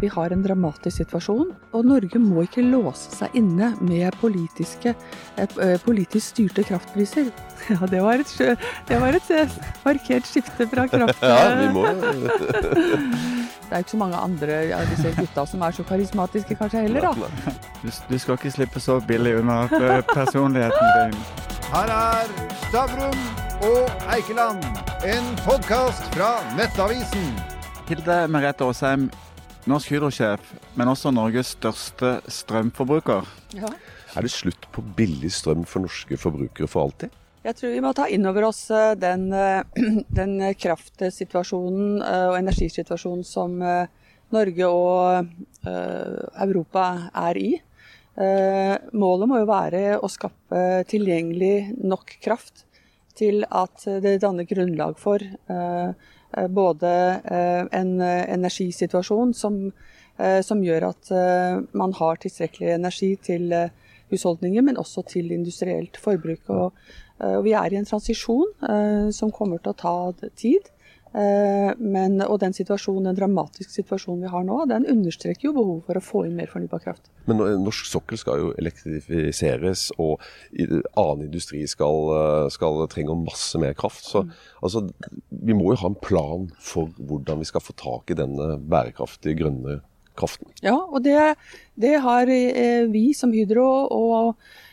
Vi har en dramatisk situasjon, og Norge må ikke låse seg inne med politiske, eh, politisk styrte kraftpriser. Ja, det var et, det var et eh, markert skifte fra kraft... Ja, vi må Det er ikke så mange andre av disse gutta som er så karismatiske kanskje heller, da. Du, du skal ikke slippe så billig unna eh, personligheten din. Her er Stavrum og Eikeland, en podkast fra Nettavisen. Hilde Merete Aasheim, Norsk Hydro-sjef, men også Norges største strømforbruker. Ja. Er det slutt på billig strøm for norske forbrukere for alltid? Jeg tror vi må ta inn over oss eh, den, eh, den kraftsituasjonen eh, og energisituasjonen som Norge og Europa er i. Målet må jo være å skape tilgjengelig nok kraft til at det danner grunnlag for både en energisituasjon som, som gjør at man har tilstrekkelig energi til husholdninger, men også til industrielt forbruk. Og Eh, og vi er i en transisjon eh, som kommer til å ta tid. Eh, men, og den den dramatiske situasjonen vi har nå, den understreker jo behovet for å få inn mer fornybar kraft. Men norsk sokkel skal jo elektrifiseres, og annen industri skal, skal trenge masse mer kraft. Så mm. altså, vi må jo ha en plan for hvordan vi skal få tak i denne bærekraftige, grønne kraften. Ja, og det, det har vi som Hydro og Eh,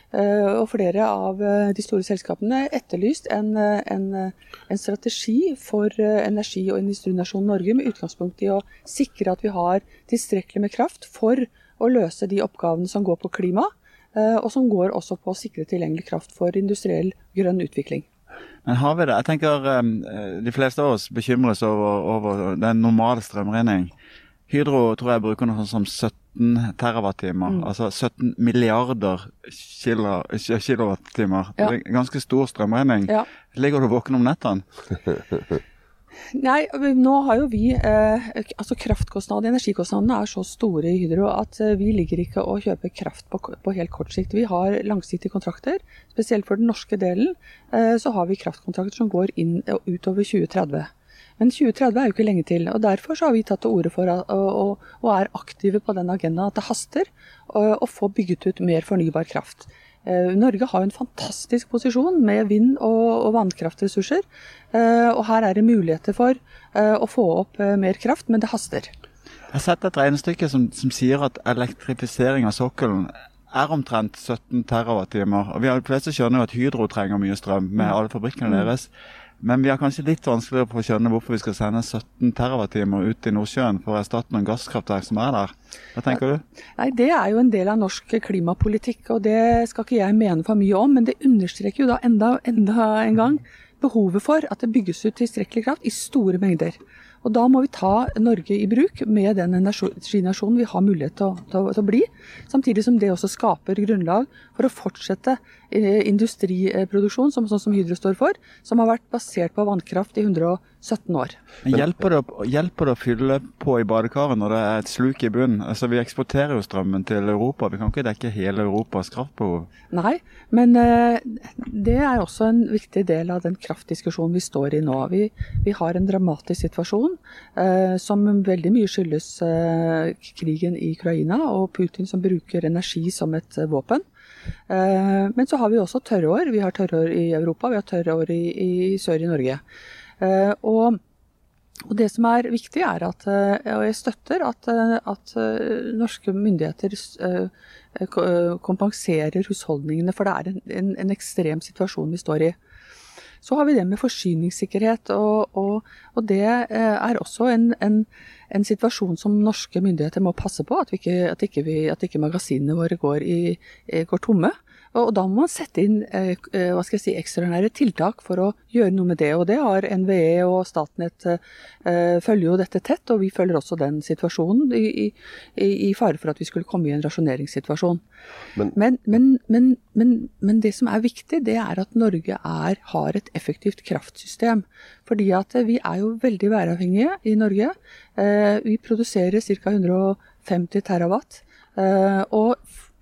og flere av eh, de store selskapene etterlyst en, eh, en, en strategi for energi- og industrinasjonen Norge med utgangspunkt i å sikre at vi har tilstrekkelig med kraft for å løse de oppgavene som går på klima, og som går også på å sikre tilgjengelig kraft for industriell grønn utvikling. Men har vi det? Jeg tenker De fleste av oss bekymres over, over den normale strømregning. Hydro tror jeg bruker noe sånn som 17 terawattimer. Mm. Altså 17 milliarder kilo, kilowattimer. Ja. Det er ganske stor strømregning. Ja. Ligger du våken om nettene? Nei, nå har jo vi eh, altså Kraftkostnadene, energikostnadene er så store i Hydro at eh, vi ligger ikke og kjøper kraft på, på, helt kort sikt. Vi har langsiktige kontrakter. Spesielt for den norske delen eh, så har vi kraftkontrakter som går inn utover 2030. Men 2030 er jo ikke lenge til. og Derfor har vi tatt til orde for og, og er aktive på den agendaen at det haster å få bygget ut mer fornybar kraft. Eh, Norge har jo en fantastisk posisjon med vind- og, vannkraftressurser. Eh, og her er det muligheter for eh, å få opp mer kraft, men det haster. Jeg har sett et regnestykke som, som sier at elektrifisering av sokkelen er omtrent 17 TWh. Og vi har de fleste skjønner jo at Hydro trenger mye strøm med mm. alle fabrikkene mm. deres. Men vi har kanskje litt vanskeligere på å skjønne hvorfor vi skal sende 17 TWh ut i Nordsjøen for å erstatte noen gasskraftverk som er der. Hva tenker du? Nei, Det er jo en del av norsk klimapolitikk, og det skal ikke jeg mene for mye om. Men det understreker jo da enda, enda en gang behovet for at det bygges ut tilstrekkelig kraft i store mengder. Og Da må vi ta Norge i bruk med den energinasjonen vi har mulighet til å, til, til å, bli. Samtidig som det også skaper grunnlag for å fortsette eh, industriproduksjon, som, sånn som Hydro står for, som har vært basert på vannkraft i 117 år. Hjelper det, hjelper det å fylle på i badekaret når det er et sluk i bunnen? Altså, vi eksporterer jo strømmen til Europa, vi kan ikke dekke hele Europas kraftbehov? Nei, men uh, det er også en viktig del av den kraftdiskusjonen vi står i nå. Vi, vi har en dramatisk situasjon eh, som veldig mye skyldes eh, krigen i Ukraina og Putin som bruker energi som et eh, våpen. Men så har vi også tørrår. Vi har tørrår i Europa, vi har tørrår i, i sør i Norge. Og, og, det som er viktig, er at Og jeg støtter at, at norske myndigheter kompenserer husholdningene, for det er en, en, en ekstrem situasjon vi står i. Så har vi det med forsyningssikkerhet, og, og, og det eh, er også en, en, en, situasjon som norske myndigheter må passe på, at, ikke, at, ikke, vi, at ikke magasinene våre går, i, går tomme. Og da må man sette inn eh, eh, hva skal jeg si, ekstraordinære tiltak for å gjøre noe med det. Og det har NVE og Statnett eh, følger jo dette tett, og vi følger også den situasjonen i, i, i fare for at vi skulle komme i en rasjoneringssituasjon. Men, men, men, men, det som er viktig, det er at Norge er, har et effektivt kraftsystem. Fordi at vi er jo veldig væravhengige i Norge. Vi produserer ca. 150 terawatt. Og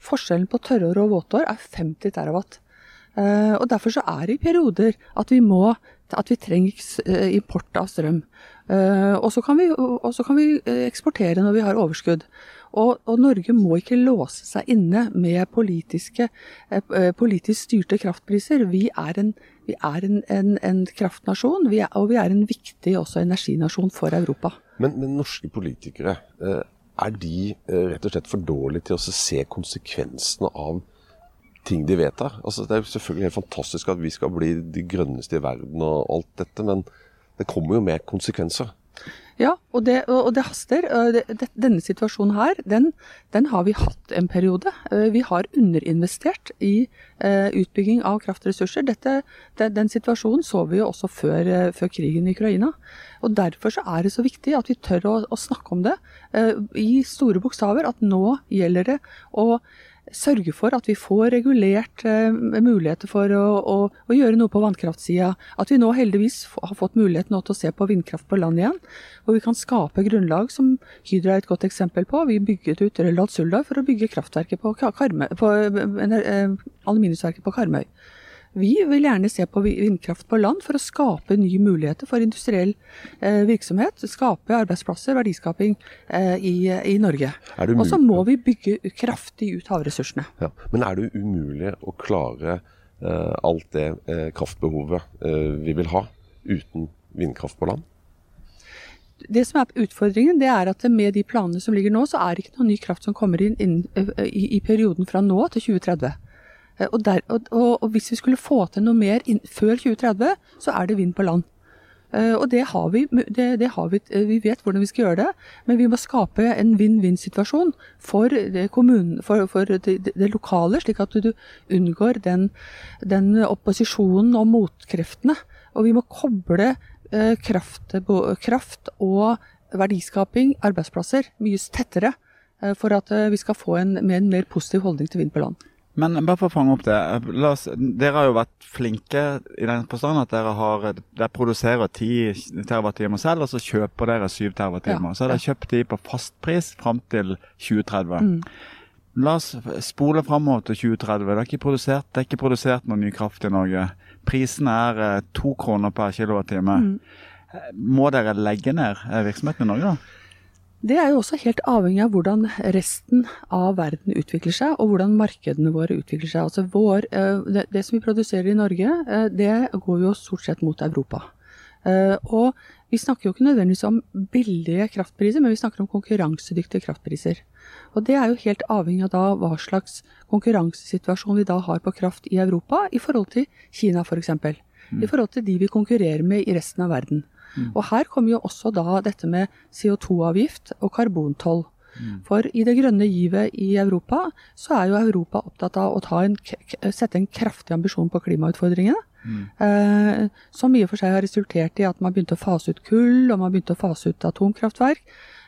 Forskjellen på tørrår og våtår er 50 terawatt. Eh, og Derfor så er det i perioder at vi må at vi trenger eh, import av strøm. Eh, og så kan, kan, vi eksportere når vi har overskudd. Og, og, Norge må ikke låse seg inne med politisk styrte kraftpriser. Vi er en, vi er en, en, en kraftnasjon, vi er, og vi er en viktig også energinasjon for Europa. Men, men norske politikere, er de rett og slett for dårlige til å se konsekvensene av ting de vedtar. Altså, det er selvfølgelig helt fantastisk at vi skal bli de grønneste i verden og alt dette, men det kommer jo med konsekvenser. Ja, og det, og det haster. Denne situasjonen her, den, den, har vi hatt en periode. Eh, vi har underinvestert i eh, utbygging av kraftressurser. Dette, den situasjonen så vi jo også før, eh, før, krigen i Ukraina. Og Derfor så er det så viktig at vi tør å, å snakke om det i store bokstaver. At nå gjelder det å sørge for at vi får regulert eh, muligheter for å, å, å, gjøre noe på vannkraftsida. At vi nå heldigvis har fått mulighet nå til å se på vindkraft på land igjen. Hvor vi kan skape grunnlag, som Hydro er et godt eksempel på. Vi bygget ut Røldal-Suldal for å bygge kraftverket på, Karmøy, på eh, aluminiumsverket på Karmøy. Vi vil gjerne se på vindkraft på land for å skape nye muligheter for industriell eh, virksomhet. Skape arbeidsplasser, verdiskaping eh, i, i, Norge. Og så må vi bygge kraftig ut havressursene. Ja. Men er det umulig å klare eh, alt det eh, kraftbehovet eh, vi vil ha, uten vindkraft på land? det som er utfordringen, det er at med de planene som ligger nå, så er det ikke noe ny kraft som kommer inn, inn i, i, perioden fra nå til 2030. Eh, og, der, og, og, hvis vi skulle få til noe mer inn, før 2030, så er det vind på land. Uh, og det har, vi, det, det har vi, eh, vi vet hvordan vi skal gjøre det, men vi må skape en vinn-vinn-situasjon for, for, for det, det, lokale, slik at du unngår den, den, opposisjonen og motkreftene. Og vi må koble kraft, kraft, og verdiskaping, arbeidsplasser, mye tettere for at vi skal få en, en mer positiv holdning til vind på land. Men bare for å fange opp det. Oss, dere har jo vært flinke i den forstand at dere, har, dere produserer 10 TWh selv, og så kjøper dere 7 TWh. Ja, så har dere kjøpt de på fastpris fram til 2030. Mm. La oss spole framover til 2030. Det er, ikke produsert, det er ikke produsert noe ny kraft i Norge. Prisen er eh, to kroner per kilowattime. Mm. Må dere legge ned eh, virksomheten i Norge da? Det er jo også helt avhengig av hvordan resten av verden utvikler seg, og hvordan markedene våre utvikler seg. Altså vår, eh, det, som vi produserer i Norge, eh, det går jo stort sett mot Europa. Eh, og vi snakker jo ikke nødvendigvis om billige kraftpriser, men vi snakker om konkurransedyktige kraftpriser. Og det er jo helt avhengig av da hva slags konkurransesituasjon vi da har på kraft i Europa i forhold til Kina f.eks. For mm. I forhold til de vi konkurrerer med i resten av verden. Mm. Og her kommer jo også da dette med CO2-avgift og karbontoll. Mm. For i det grønne givet i Europa, så er jo Europa opptatt av å en, sette en kraftig ambisjon på klimautfordringene. Mm. Eh, som i og for seg har resultert i at man begynte å fase ut kull, og man begynte å fase ut atomkraftverk.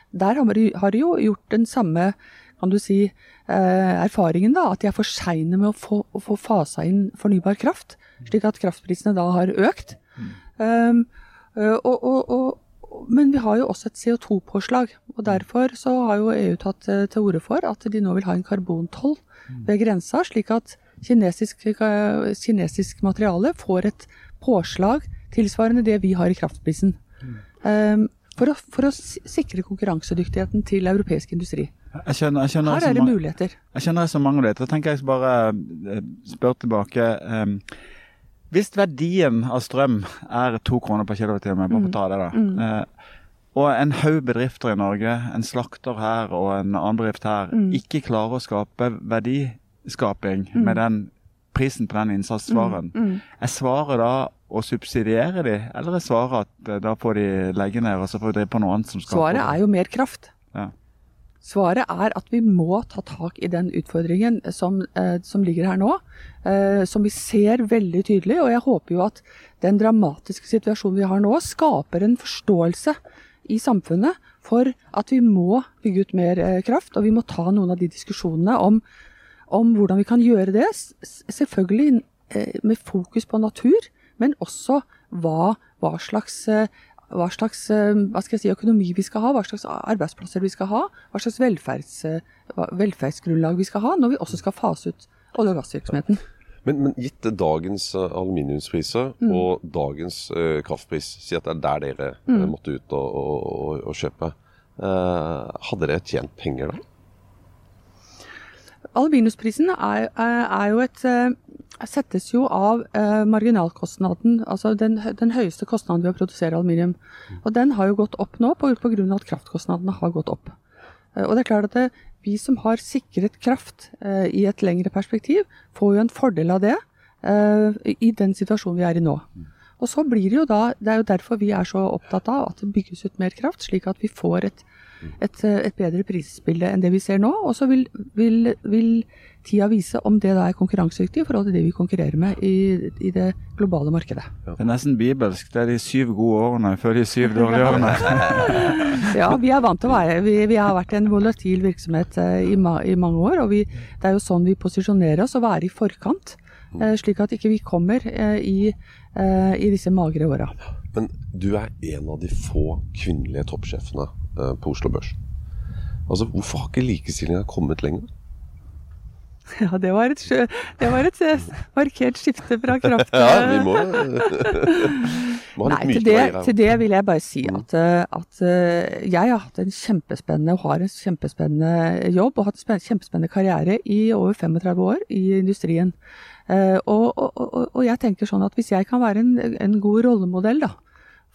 Der har de jo gjort den samme kan du si, eh, erfaringen, da, at de er for seine med å få, å få fasa inn fornybar kraft, slik at kraftprisene da har økt. Mm. Um, og, og, og, men vi har jo også et CO2-påslag. og Derfor så har jo EU tatt eh, til orde for at de nå vil ha en karbontoll mm. ved grensa, slik at kinesisk, eh, kinesisk materiale får et påslag tilsvarende det vi har i kraftprisen. Um, for, å, for, å, sikre konkurransedyktigheten til europeisk industri. Jeg skjønner, jeg skjønner Her er det muligheter. Jeg skjønner så mange muligheter. Da tenker jeg bare spør tilbake. Um, hvis verdien av strøm er to kroner per kilowattime, bare for ta det da, mm. eh, og en haug bedrifter i Norge, en slakter her og en annen bedrift her, mm. ikke klarer å skape verdiskaping mm. med den prisen på den innsatsvaren, mm. mm. er svaret da å subsidiere de, eller er svaret at eh, da får de legge ned og så får vi drive på noe annet som skaper Svaret er jo mer kraft. Ja. Svaret er at vi må ta tak i den utfordringen som, eh, som ligger her nå. Eh, som vi ser veldig tydelig. Og jeg håper jo at den dramatiske situasjonen vi har nå, skaper en forståelse i samfunnet for at vi må bygge ut mer eh, kraft. Og vi må ta noen av de diskusjonene om, om hvordan vi kan gjøre det. Selvfølgelig med fokus på natur, men også hva, hva slags hva slags eh, hva skal jeg si, økonomi vi skal ha, hva slags arbeidsplasser vi skal ha, hva slags velferds, velferdsgrunnlag vi skal ha når vi også skal fase ut olje- og gassvirksomheten. Men, men gitt dagens eh, aluminiumspriser Mm. og dagens eh, kraftpris, si at det er der dere eh, Mm. måtte ut og, og, og, og kjøpe. Eh, hadde dere tjent penger da? Aluminiumsprisen er, er, er jo et eh, settes jo av eh, marginalkostnaden, altså den, den høyeste kostnaden ved å produsere aluminium. Og den har jo gått opp nå pga. at kraftkostnadene har gått opp. Eh, og det er klart at det, vi som har sikret kraft eh, i et lengre perspektiv, får jo en fordel av det eh, i den situasjonen vi er i nå. Og så blir det jo da, det er jo derfor vi er så opptatt av at det bygges ut mer kraft, slik at vi får et, et, eh, et bedre prisbilde enn det vi ser nå. Og så vil, vil, vil tida vise om det da er konkurransedyktig i forhold til det vi konkurrerer med i, i det globale markedet. Det er nesten bibelsk. Det er de syv gode årene før de syv dårlige årene. Ja, vi er vant til å være Vi, vi har vært en volatil virksomhet eh, i, ma, i mange år. Og vi, det er jo sånn vi posisjonerer oss, å være i forkant. eh, Slik at ikke vi kommer i, i disse magre åra. Men du er en av de få kvinnelige toppsjefene på Oslo Børs. Altså, Hvorfor har ikke likestillinga kommet lenger? Ja, det var et, det var et eh, markert skifte fra kraft Ja, vi må, må ha Nei, til det, til det vil jeg bare si at, eh, at eh, jeg har hatt en kjempespennende og har en kjempespennende jobb og hatt en kjempespennende karriere i over 35 år i industrien. Eh, Og, og, og, og jeg tenker sånn at hvis jeg kan være en, en god rollemodell da,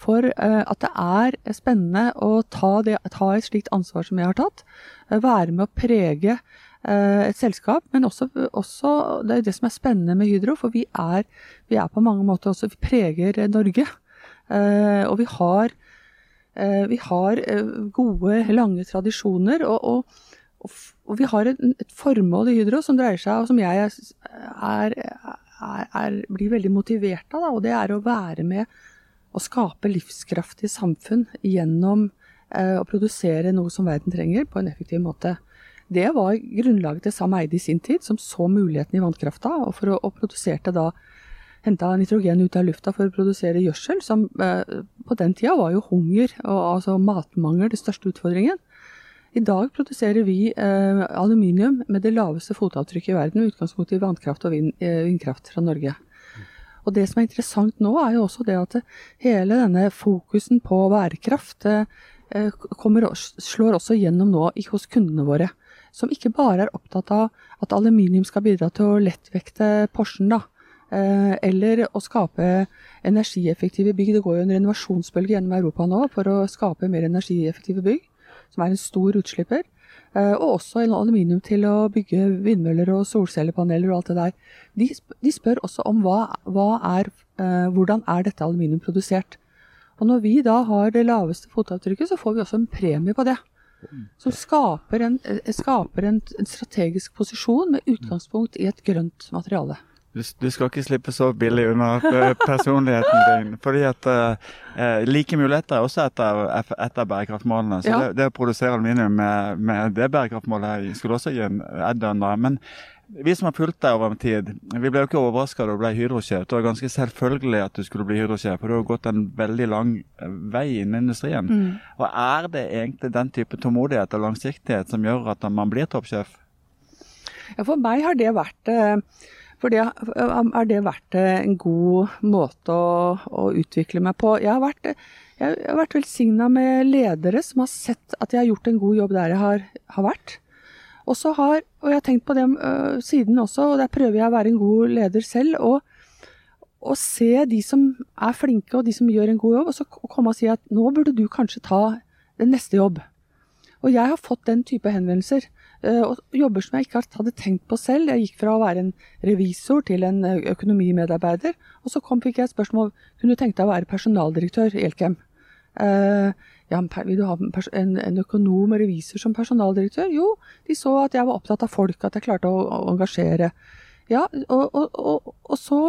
for eh, at det er spennende å ta, det, ta et slikt ansvar som jeg har tatt, eh, være med å prege eh, et selskap, men også, også det er det som er spennende med Hydro, for vi er, vi er på mange måter også, vi preger Norge. Og vi har, vi har gode, lange tradisjoner, og, og, og, vi har et, formål i Hydro som dreier seg, og som jeg er, er, blir veldig motivert av, da, og det er å være med å skape livskraftige samfunn gjennom eh, å produsere noe som verden trenger, på en effektiv måte. Det var grunnlaget til Sam Eide i sin tid, som så muligheten i vannkrafta, og, for å, og produserte da henta nitrogen ut av lufta for å produsere gjødsel, som eh, på den tida var jo hunger og altså matmangel den største utfordringen. I dag produserer vi eh, aluminium med det laveste fotavtrykket i verden, med utgangspunkt i vannkraft og vind, eh, vindkraft fra Norge. Og det som er interessant nå, er jo også det at hele denne fokusen på bærekraft eh, eh, kommer, slår også gjennom nå hos kundene våre. Som ikke bare er opptatt av at aluminium skal bidra til å lettvekte Porschen, da. eh, Eller å skape energieffektive bygg. Det går jo en renovasjonsbølge gjennom Europa nå for å skape mer energieffektive bygg, som er en stor utslipper. Eh, Og også aluminium til å bygge vindmøller og solcellepaneler og alt det der. De, de spør også om hva, hva er, eh, hvordan er dette aluminium produsert. Og når vi da har det laveste fotavtrykket, så får vi også en premie på det. Som skaper en, eh, skaper en strategisk posisjon med utgangspunkt i et grønt materiale. Du, du skal ikke slippe så billig unna eh, personligheten din. Fordi at eh, like muligheter er også et av, et av bærekraftmålene. Så Ja. det, det å produsere aluminium med, med det bærekraftmålet skulle også gi en add-on. Men vi som har fulgt deg over en tid, vi ble jo ikke overraska da du ble Hydro-sjef. Det var ganske selvfølgelig at du skulle bli Hydro-sjef, for du har gått en veldig lang vei innen industrien. Mm. Og er det egentlig den type tålmodighet og langsiktighet som gjør at man blir toppsjef? Ja, for meg har det vært eh, for det har det vært eh, en god måte å, å utvikle meg på. Jeg har vært, eh, jeg vært velsigna med ledere som har sett at jeg har gjort en god jobb der jeg har, har vært. Og, så har, og jeg har tenkt på det øh, siden også, og der prøver jeg å være en god leder selv. Og, og se de som er flinke og de som gjør en god jobb, og så komme og si at nå burde du kanskje ta den neste jobb. Og jeg har fått den type henvendelser. Øh, og jobber som jeg ikke hadde tenkt på selv. Jeg gikk fra å være en revisor til en økonomimedarbeider. Og så kom, fikk jeg et spørsmål kunne du tenke deg å være personaldirektør i Elkem. Uh, ja, vil du ha en, en, økonom og revisor som personaldirektør? Jo, de så at jeg var opptatt av folk, at jeg klarte å, å engasjere. Ja, og, og, og, og så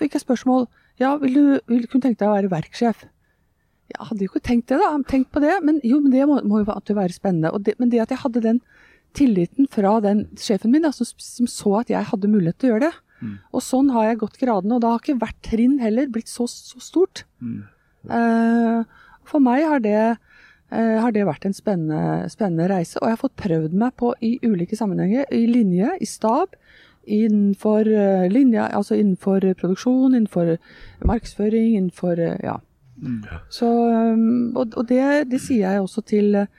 fikk jeg spørsmål ja, vil du, vil, kunne tenke deg å være verksjef? Jeg hadde jo ikke tenkt det, da. Tenkt på det. Men jo, men det må, må jo være spennende. Det, men det at jeg hadde den tilliten fra den sjefen min, da, som, som så at jeg hadde mulighet til å gjøre det. Og sånn har jeg gått gradene. Og da har ikke hvert trinn heller blitt så, så stort. Eh, for meg har det, eh, har det vært en spennende, spennende reise. Og jeg har fått prøvd meg på i ulike sammenhenger. I linje, i stab, innenfor eh, linja, altså innenfor produksjon, innenfor markedsføring, innenfor eh, ja. Så, um, og og det, det sier jeg også til eh,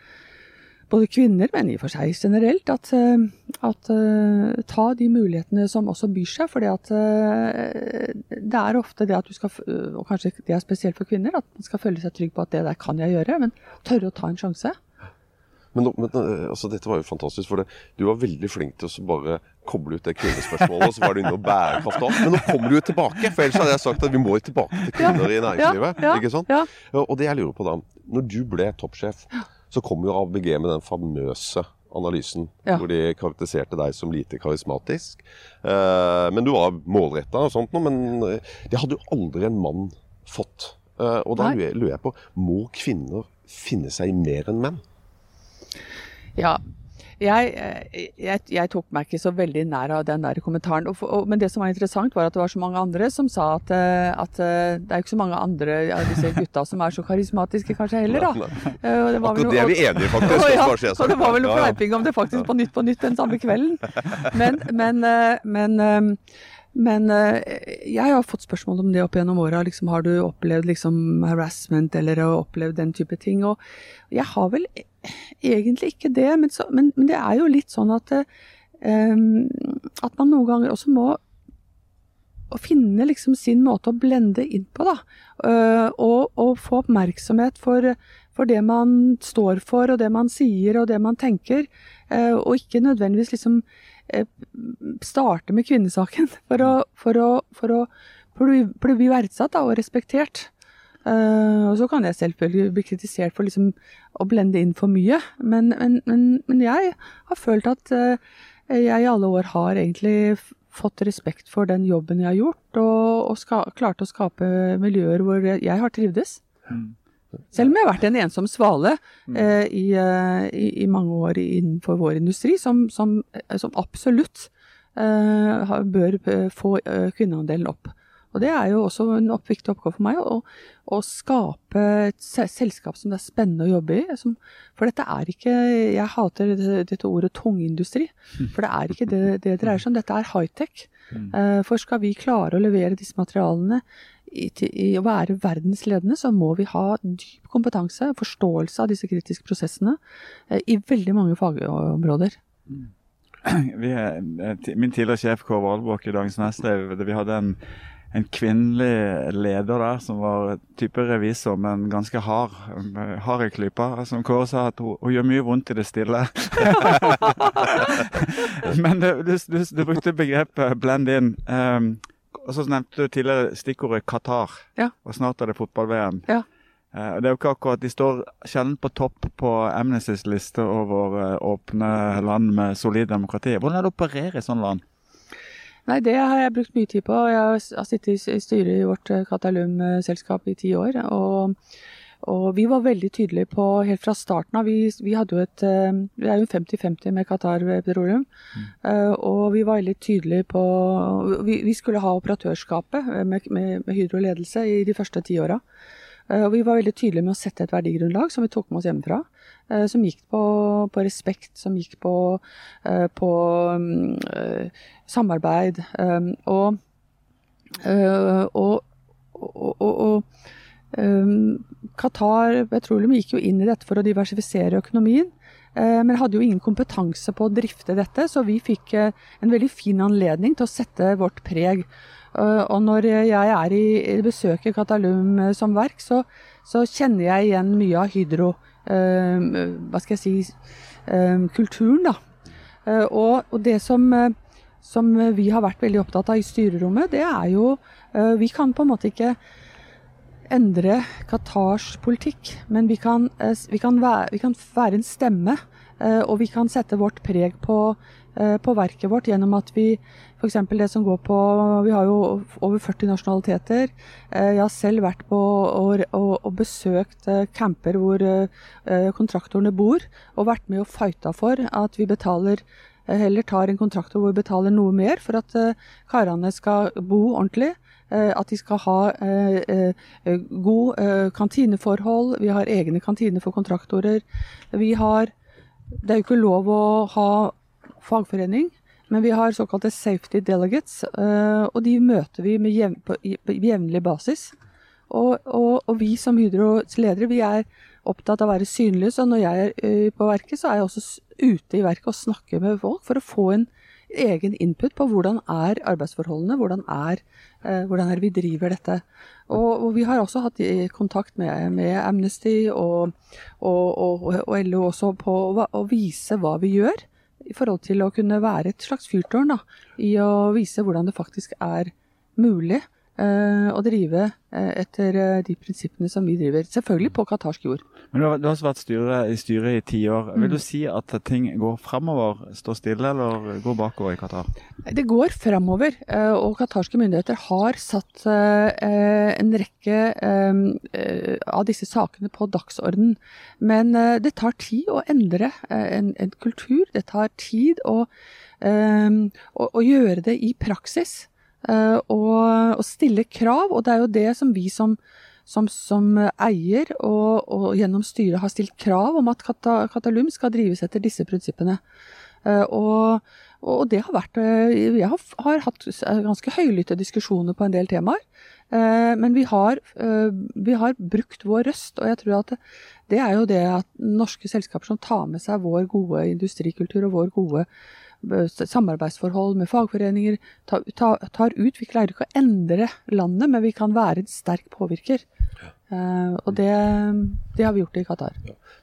både kvinner, men i og for seg generelt, at, eh, at eh, ta de mulighetene som også byr seg. at eh, det er ofte det at du skal, og kanskje det er spesielt for kvinner, at man skal føle seg trygg på at det der kan jeg gjøre, men tørre å ta en sjanse. Men, men altså, dette var jo fantastisk, for det, du var veldig flink til å bare koble ut det kvinnespørsmålet, og så var du inne og bærekraft og alt. Men nå kommer du jo tilbake, for ellers hadde jeg sagt at vi må tilbake til kvinner i næringslivet. ja, ikke sant? ja. Ja, Og det jeg lurer på da, når du ble toppsjef, så kom jo ABG med den famøse analysen, Ja. hvor de karakteriserte deg som lite karismatisk. Eh, men du var målretta og sånt noe, men eh, det hadde jo aldri en mann fått. Eh, og da lurer jeg på, må kvinner finne seg i mer enn menn? Ja. Jeg, eh, jeg, jeg tok meg ikke så veldig nær av den der kommentaren. Og, og, men det som var interessant, var at det var så mange andre som sa at, eh, at eh, det er jo ikke så mange andre av disse gutta som er så karismatiske kanskje heller, da. Og det Akkurat det er vi enige i, faktisk. Og, ja, så det var vel noe fleiping om det faktisk på Nytt på Nytt den samme kvelden. Men, men, men, men eh, jeg har fått spørsmål om det opp gjennom åra. Liksom, har du opplevd liksom, harassment eller opplevd den type ting? Og jeg har vel e- egentlig ikke det, men, så, men, men det er jo litt sånn at, eh, at man noen ganger også må finne liksom sin måte å blende inn på, da. Uh, og, og få oppmerksomhet for, for det man står for, og det man sier, og det man tenker. Uh, og ikke nødvendigvis liksom starte med kvinnesaken for å, for å, for å bli, bli verdsatt da, og respektert. Uh, og så kan jeg selvfølgelig bli kritisert for liksom å blende inn for mye, men, men, men, men jeg har følt at uh, jeg i alle år har egentlig fått respekt for den jobben jeg har gjort, og, og ska, klart å skape miljøer hvor jeg, har trivdes. Selv om jeg har vært en ensom svale eh, i, eh, i, i mange år innenfor vår industri, som, som, eh, som absolutt eh, bør eh, få eh, kvinneandelen opp. Og det er jo også en opp, viktig oppgave for meg, å, å skape et selskap som det er spennende å jobbe i. Som, for dette er ikke Jeg hater dette, dette ordet tungindustri, for det er ikke det det dreier seg om. Dette er high-tech. Eh, for skal vi klare å levere disse materialene i, i å være verdensledende, så må vi ha dyp kompetanse, forståelse av disse kritiske prosessene eh, i veldig mange fagområder. Vi, er- eh, min tidligere sjef Kåre Valbråk i Dagens Næringsliv, vi hadde en, en kvinnelig leder der som var type revisor, men ganske hard, eh, hard i klypa. Som Kåre sa, at hun, hun gjør mye vondt i det stille. men du, du, du brukte begrepet 'blend in'. Um, og så nevnte du tidligere stikkordet Qatar, Ja. og snart er det fotball-VM. Ja. Eh, det er jo ikke akkurat, De står sjelden på topp på Amnestys liste over eh, åpne land med solid demokrati. Hvordan er det å operere i sånne land? Nei, det har jeg brukt mye tid på. Jeg har sittet i styret i vårt eh, Katalum-selskap i ti år. Og, og vi var veldig tydelige på helt fra starten av Vi, vi hadde jo et eh, Vi er jo 50-50 med Qatar Petroleum. Eh, og vi var veldig tydelige på Vi, vi skulle ha operatørskapet eh, med, med, med Hydro-ledelse i de første ti åra. Og vi var veldig tydelige med å sette et verdigrunnlag som vi tok med oss hjemmefra. Som gikk på, på respekt, som gikk på, på mm, samarbeid. Og, og, og, og, Qatar Petroleum gikk jo inn i dette for å diversifisere økonomien. eh, Men hadde jo ingen kompetanse på å drifte dette, så vi fikk eh, en veldig fin anledning til å sette vårt preg. Eh, Og når jeg er i besøker Katalum som verk, så, så kjenner jeg igjen mye av Hydro eh, Hva skal jeg si eh, kulturen, da. Eh, Og, og det som, som vi har vært veldig opptatt av i styrerommet, det er jo Vi kan på en måte ikke endre Qatars politikk, men vi kan, eh, vi kan, være, vi kan være en stemme, eh, og vi kan sette vårt preg på, eh, på verket vårt gjennom at vi f.eks. det som går på Vi har jo over 40 nasjonaliteter. Jeg har selv vært på og, og, og besøkt camper hvor kontraktorene bor, og vært med og fighta for at vi betaler heller tar en kontraktor hvor vi betaler noe mer for at karene skal bo ordentlig. Eh, At de skal ha eh, eh, god kantineforhold. Vi har egne kantiner for kontraktorer. Vi har Det er jo ikke lov å ha fagforening. men vi har såkalte safety delegates, og de møter vi jevn, på, jevnlig basis. Og, og, og vi som Hydros ledere, vi er opptatt av å være synlige, så når jeg er på verket, så er jeg også ute i verket og snakker med folk for å få en egen input på hvordan er arbeidsforholdene, hvordan er, eh, hvordan er vi driver dette. Og, og vi har også hatt kontakt med, med Amnesty og, og, og, LO også på å vise hva vi gjør, i forhold til å kunne være et slags fyrtårn da, i å vise hvordan det faktisk er mulig eh, å drive eh, etter eh, de prinsippene som vi driver. Selvfølgelig på qatarsk jord. Men du har, du har vært styre, i styret i ti år. Mm. Vil du si at ting går framover, står stille, eller går bakover i Qatar? Det går framover, eh, og qatarske myndigheter har satt eh, en rekke eh, eh, av disse sakene på dagsorden. Men eh, det tar tid å endre eh, en, en kultur. Det tar tid å, eh, å, å gjøre det i praksis. eh, og, og stille krav, og det er jo det som vi som som, som eier og, og gjennom styret har stilt krav om at Katalum skal drives etter disse prinsippene. Eh, og, og det har vært eh, Jeg har, har hatt ganske høylytte diskusjoner på en del temaer. Eh, men vi har, eh, vi har brukt vår røst, og jeg tror at det, er jo det at norske selskaper som tar med seg vår gode industrikultur og vår gode eh, samarbeidsforhold med fagforeninger, tar, tar, ut Vi klarer ikke å endre landet, men vi kan være en sterk påvirker. Eh, og det, det har vi gjort i Qatar.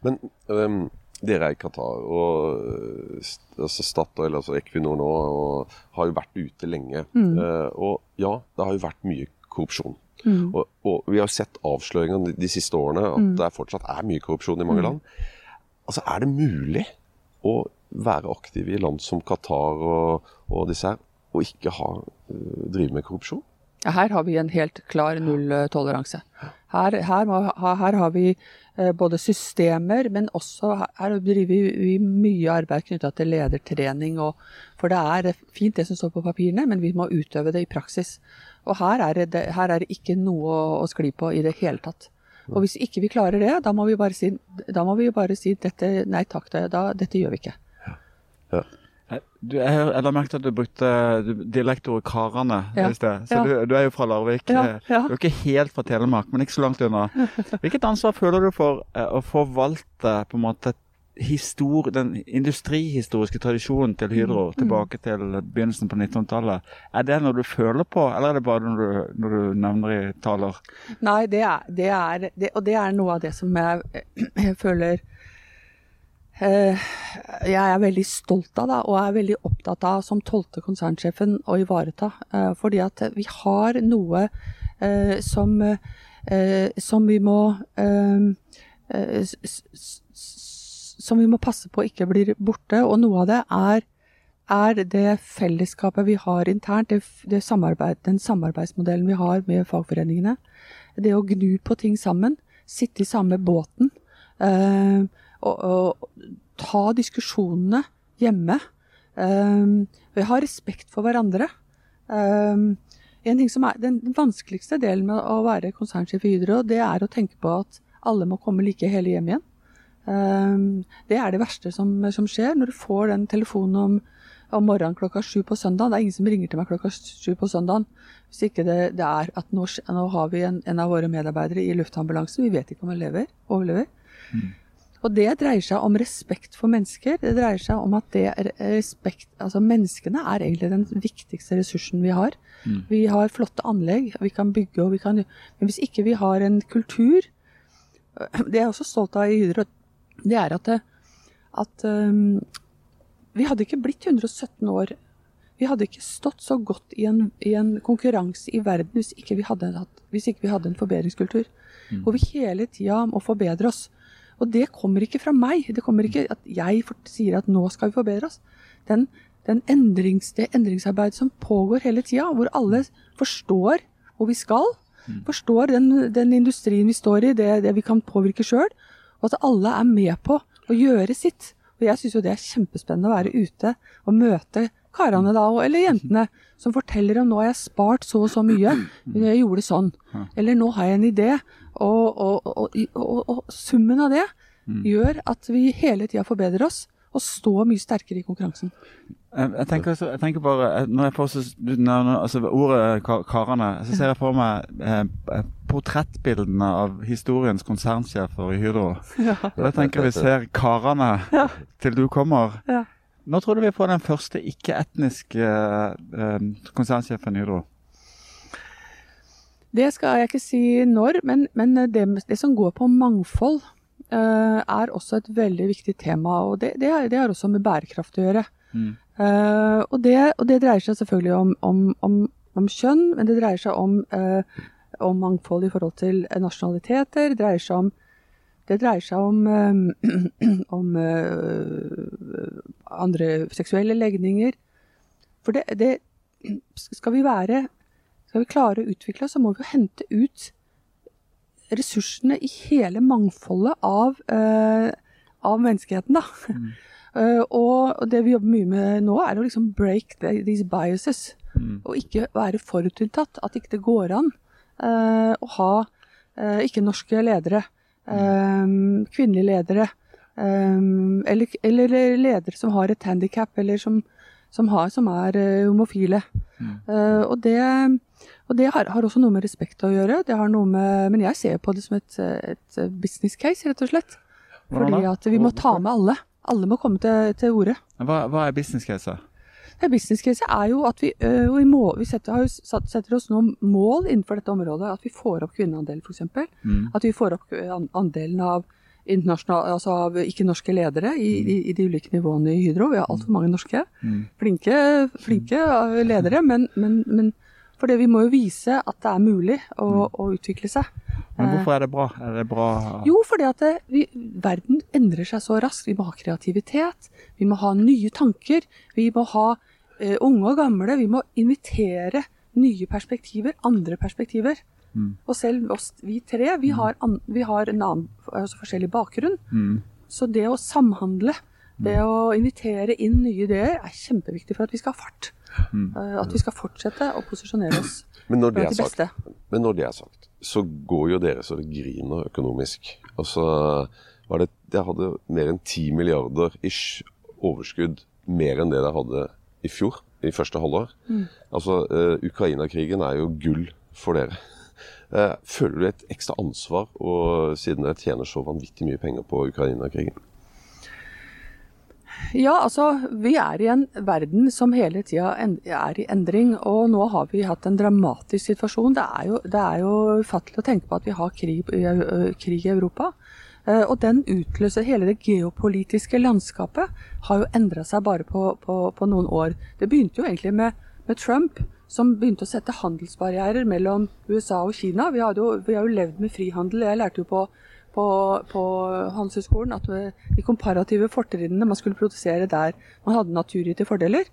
Men um, dere er i Qatar, og øh, altså Statoil, altså Equinor nå, og har jo vært ute lenge. Eh, og ja, det har jo vært mye korrupsjon. Mm. Og, og vi har jo sett avsløringene de, de siste årene at det er fortsatt er mye korrupsjon i mange land. Altså, Er det mulig å være aktive i land som Qatar og, og disse her, og ikke ha, øh, drive med korrupsjon? Her har vi en helt klar nulltoleranse. Her, her, her har vi eh, både systemer, men også her, driver vi, mye arbeid knytta til ledertrening. Og, for det er fint det som står på papirene, men vi må utøve det i praksis. Og her er det, her er det ikke noe å skli på i det hele tatt. Og hvis ikke vi klarer det, da må vi bare si, da må vi bare si dette, nei takk, da, dette gjør vi ikke. Eh, Du, jeg, jeg la merke til at du brukte dialektordet Karane Ja, i sted. Så ja. du, du er jo fra Larvik. Ja, Eh, ja. Du er ikke helt fra Telemark, men ikke så langt unna. Hvilket ansvar føler du for eh, å forvalte på en måte histor den industrihistoriske tradisjonen til Hydro Mm, tilbake til begynnelsen på 1900-tallet? Er det noe du føler på, eller er det bare når du, når du nevner i taler? Nei, det er, det er det, Og det er noe av det som jeg, jeg føler eh, jeg er veldig stolt av da, og er veldig opptatt av som tolvte konsernsjefen å ivareta. Eh, fordi at vi har noe eh, som, eh, som vi må eh, eh, Som vi må passe på ikke blir borte. Og noe av det er er det fellesskapet vi har internt, det, det samarbeid, den samarbeidsmodellen vi har med fagforeningene. Det å gnu på ting sammen, sitte i samme båten. eh, og, og ta diskusjonene hjemme. Vi har respekt for hverandre. Um, en ting som er Den vanskeligste delen med å være konsernsjef i Hydro, det er å tenke på at alle må komme like hele hjem igjen. Um, det er det verste som, som skjer når du får den telefonen om, om morgenen klokka sju på søndag. Det er ingen som ringer til meg klokka sju på søndagen. Hvis ikke det, det er at nå, nå har vi en, en av våre medarbeidere i luftambulansen, vi vet ikke om han lever, overlever. Og det dreier seg om respekt for mennesker. Det dreier seg om at det er respekt Altså menneskene er egentlig den viktigste ressursen vi har. Vi har flotte anlegg, vi kan bygge og vi kan Men hvis ikke vi har en kultur Det jeg er også stolt av i Hydro, det er at, det, at um, vi hadde ikke blitt 117 år. Vi hadde ikke stått så godt i en, i en konkurranse i verden hvis ikke vi hadde, hatt, hvis ikke vi hadde en forbedringskultur. Hvor vi hele tida må forbedre oss. Og det kommer ikke fra meg. Det kommer ikke at jeg sier at nå skal vi forbedre oss. Den, den endrings, det endringsarbeidet som pågår hele tida, hvor alle forstår hvor vi skal, forstår den, den industrien vi står i, det, det vi kan påvirke sjøl, og at alle er med på å gjøre sitt. Og jeg syns jo det er kjempespennende å være ute og møte karene da, eller jentene, som forteller om nå har jeg spart så og så mye, jeg gjorde sånn. Eller nå har jeg en idé. Og, og, og, og, summen av det gjør at vi hele tida forbedrer oss og står mye sterkere i konkurransen. Jeg, jeg, tenker, så, jeg tenker bare eh, Når jeg får så, når, altså, ordet kar karene, så ser jeg for meg eh, portrettbildene av historiens konsernsjefer i Hydro. Ja. Jeg tenker vi ser karene Ja. til du kommer. Ja. Når tror du vi får den første ikke-etniske eh, konsernsjefen i Hydro? Det skal jeg ikke si når, men, men det, det som går på mangfold, uh, er også et veldig viktig tema. Og det, det, har, det har også med bærekraft å gjøre. Mm. Uh, og, det, og det dreier seg selvfølgelig om, om, om, om kjønn, men det dreier seg om, uh, om mangfold i forhold til nasjonaliteter. Det dreier seg om, det dreier seg om, om andre seksuelle legninger. For det, det Skal vi være Skal vi klare å utvikle oss, så må vi jo hente ut ressursene i hele mangfoldet av, eh, av menneskeheten, da. Mm. og og det vi jobber mye med nå, er å liksom break the, these biases. Mm. Og ikke være forutinntatt. At ikke det går an uh, å ha uh, ikke-norske ledere. um, kvinnelige ledere. um, eller, eller ledere som har et handikap, eller som, som, har, som er homofile. homofile. Uh, og det, og det har, har også noe med respekt å gjøre. Det har noe med, men jeg ser på det som et, et business case, rett og slett. Fordi at vi må ta med alle. Alle må komme til, til orde. Hva, hva er business case? Det business case er jo at vi, øh, vi, må, vi setter, satt, setter oss noen mål innenfor dette området. At vi får opp kvinneandelen, f.eks. Mm. At vi får opp andelen av, altså av ikke-norske ledere i, i, i de ulike nivåene i Hydro. Vi har altfor mange norske. Mm. Flinke, flinke øh, ledere, men, men, men for det vi må jo vise at det er mulig å, å utvikle seg. Men hvorfor er det bra? Er det bra Jo, fordi at det, vi, verden endrer seg så raskt. Vi må ha kreativitet, vi må ha nye tanker. Vi må ha uh, unge og gamle. Vi må invitere nye perspektiver, andre perspektiver. Mm. Og selv oss, vi tre, vi har, an, vi har en annen, altså forskjellig bakgrunn. Mm. Så det å samhandle, det å invitere inn nye ideer, er kjempeviktig for at vi skal ha fart. Mm. Eh, At vi skal fortsette å posisjonere oss Men når det er sagt, beste. Men når det er sagt, så går jo dere så det griner økonomisk. Altså, var det, Dere hadde mer enn 10 milliarder ish overskudd mer enn det dere hadde i fjor, i første halvår. Altså, uh, Ukraina-krigen er jo gull for dere. Eh, føler du et ekstra ansvar, og, siden dere tjener så vanvittig mye penger på Ukraina-krigen? Ja, altså vi er i en verden som hele tida er i endring. Og nå har vi hatt en dramatisk situasjon. Det er jo, det ufattelig å tenke på at vi har krig, i krig i Europa. Eh, Og den utløser hele det geopolitiske landskapet har jo endra seg bare på, på, på noen år. Det begynte jo egentlig med, med Trump, som begynte å sette handelsbarrierer mellom USA og Kina. Vi, jo, vi har jo levd med frihandel. Jeg lærte jo på på, på Handelshøyskolen at de komparative fortrinnene man skulle produsere der man hadde naturgitte fordeler.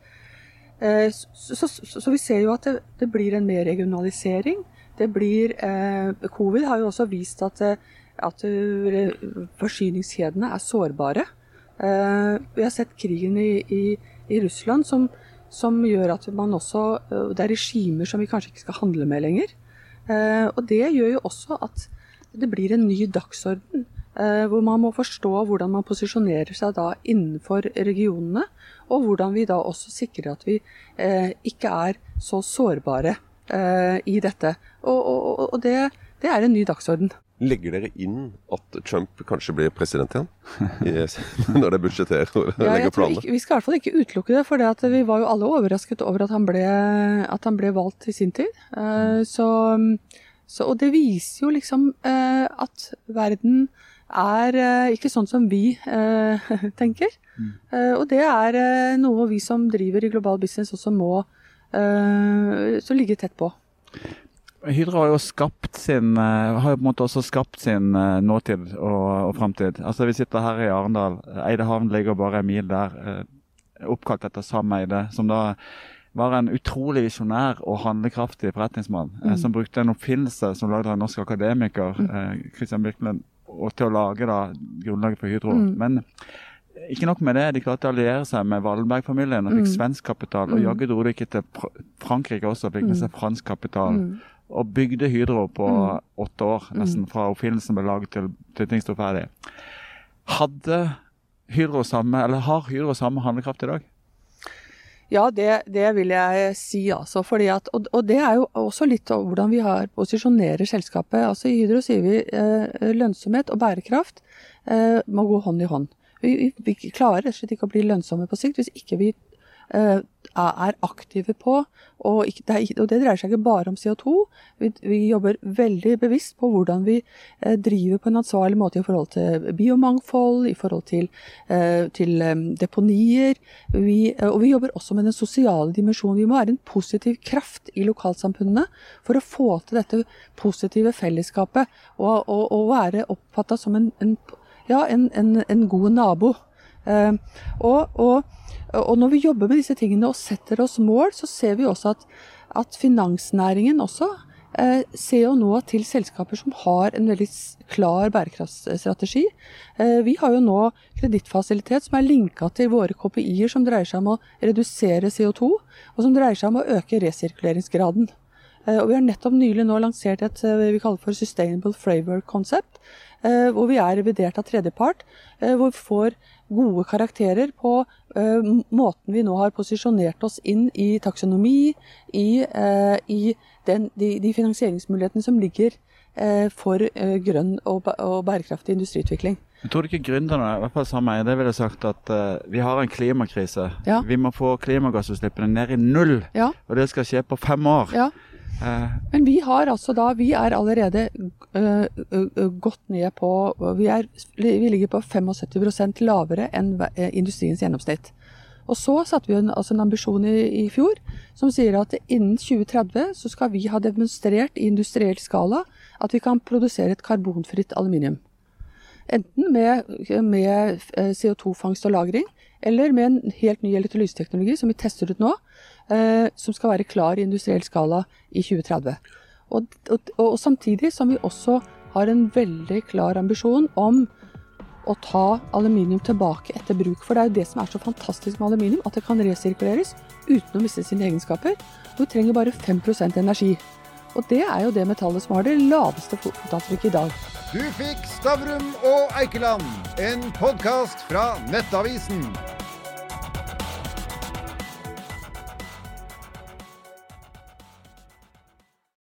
Eh, Så, så, så, så vi ser jo at det, det blir en mer regionalisering. Det blir, eh, Covid har jo også vist at, eh, at eh, forsyningskjedene er sårbare. Eh, vi har sett krigen i, i, i Russland som, som gjør at man også eh, Det er regimer som vi kanskje ikke skal handle med lenger. Eh, og det gjør jo også at det blir en ny dagsorden. eh, hvor man må forstå hvordan man posisjonerer seg da innenfor regionene. Og hvordan vi da også sikrer at vi eh, ikke er så sårbare i dette. Og, og, og det, det er en ny dagsorden. Legger dere inn at Trump kanskje blir president igjen? Yes. når det budsjetterer og Ja, legger planer? planene? vi skal i hvert fall ikke utelukke det, for det vi var jo alle overrasket over at han ble, at han ble valgt i sin tid. Eh, så, så, og det viser jo liksom eh, at verden er eh, ikke sånn som vi tenker. Og det er noe vi som driver i global business også må så ligge tett på. Hydro har jo skapt sin eh, har jo på en måte også skapt sin eh, nåtid og, og framtid. Altså, vi sitter her i Arendal. Eidehavn ligger bare en mil der. eh, Oppkalt etter Sam Eide, som da var en utrolig visjonær og handlekraftig forretningsmann. Mm. Som brukte en oppfinnelse som lagd av en norsk akademiker, eh, Christian Birkeland, og til å lage da grunnlaget for Hydro. Mm. Men ikke nok med det, de klarte å alliere seg med Wallenberg-familien og fikk Mm. svensk kapital. Og Mm. jaggu dro de ikke til Frankrike også, fikk med Mm. seg fransk kapital Mm. Og bygde Hydro på Mm. åtte år, nesten fra oppfinnelsen ble laget til, til ting sto ferdig. Hadde Hydro samme, eller har Hydro samme handlekraft i dag? Ja, det, det, vil jeg si, altså. At, og, og, det er jo også litt av hvordan vi har posisjonerer selskapet. Altså I Hydro sier vi eh, lønnsomhet og bærekraft eh, må gå hånd i hånd. Vi, vi, klarer rett og slett ikke å bli lønnsomme på sikt hvis ikke vi er aktive på. Og, det, dreier seg ikke bare om CO2. Vi, vi, jobber veldig bevisst på hvordan vi eh, driver på en ansvarlig måte i forhold til biomangfold, i forhold til, eh, til deponier. Vi, og vi jobber også med den sosiale dimensjonen. Vi må være en positiv kraft i lokalsamfunnene for å få til dette positive fellesskapet. Og, og, og være oppfatta som en, en, ja, en, en, god nabo. og, og og når vi jobber med disse tingene og setter oss mål, så ser vi også at, at finansnæringen også eh, ser jo nå til selskaper som har en veldig klar bærekraftsstrategi. Eh, vi har jo nå kredittfasilitet som er linka til våre KPI-er som dreier seg om å redusere CO2, og som dreier seg om å øke resirkuleringsgraden. Eh, og vi har nettopp nylig nå lansert et eh, vi kaller for Sustainable Framework Concept, eh, hvor vi er revidert av tredjepart, eh, hvor vi får gode karakterer på uh, måten vi nå har posisjonert oss inn i taksonomi, i, uh, i den, de, de, finansieringsmulighetene som ligger uh, for grønn og, og, bærekraftig industriutvikling. Jeg tror ikke gründerne i hvert fall sammen med det ville sagt at vi har en klimakrise. Ja. Vi må få klimagassutslippene ned i null, ja. og det skal skje på fem år. Ja. Eh. Men vi har altså da Vi er allerede uh, uh, gått ned på vi, er, vi, ligger på 75% lavere enn industriens gjennomsnitt. Og så satte vi en, altså en ambisjon i, i, fjor som sier at innen 2030 så skal vi ha demonstrert i industriell skala at vi kan produsere et karbonfritt aluminium. Enten med, med CO2-fangst og -lagring, eller med en helt ny elektrolyseteknologi som vi tester ut nå, eh, som skal være klar i industriell skala i 2030. Og, og, og, samtidig som vi også har en veldig klar ambisjon om å ta aluminium tilbake etter bruk. For det er jo det som er så fantastisk med aluminium, at det kan resirkuleres uten å miste sine egenskaper. Du trenger bare 5% energi. Og det er jo det metallet som har det laveste fotavtrykket i dag. Du fikk Stavrum og Eikeland, en podkast fra Nettavisen.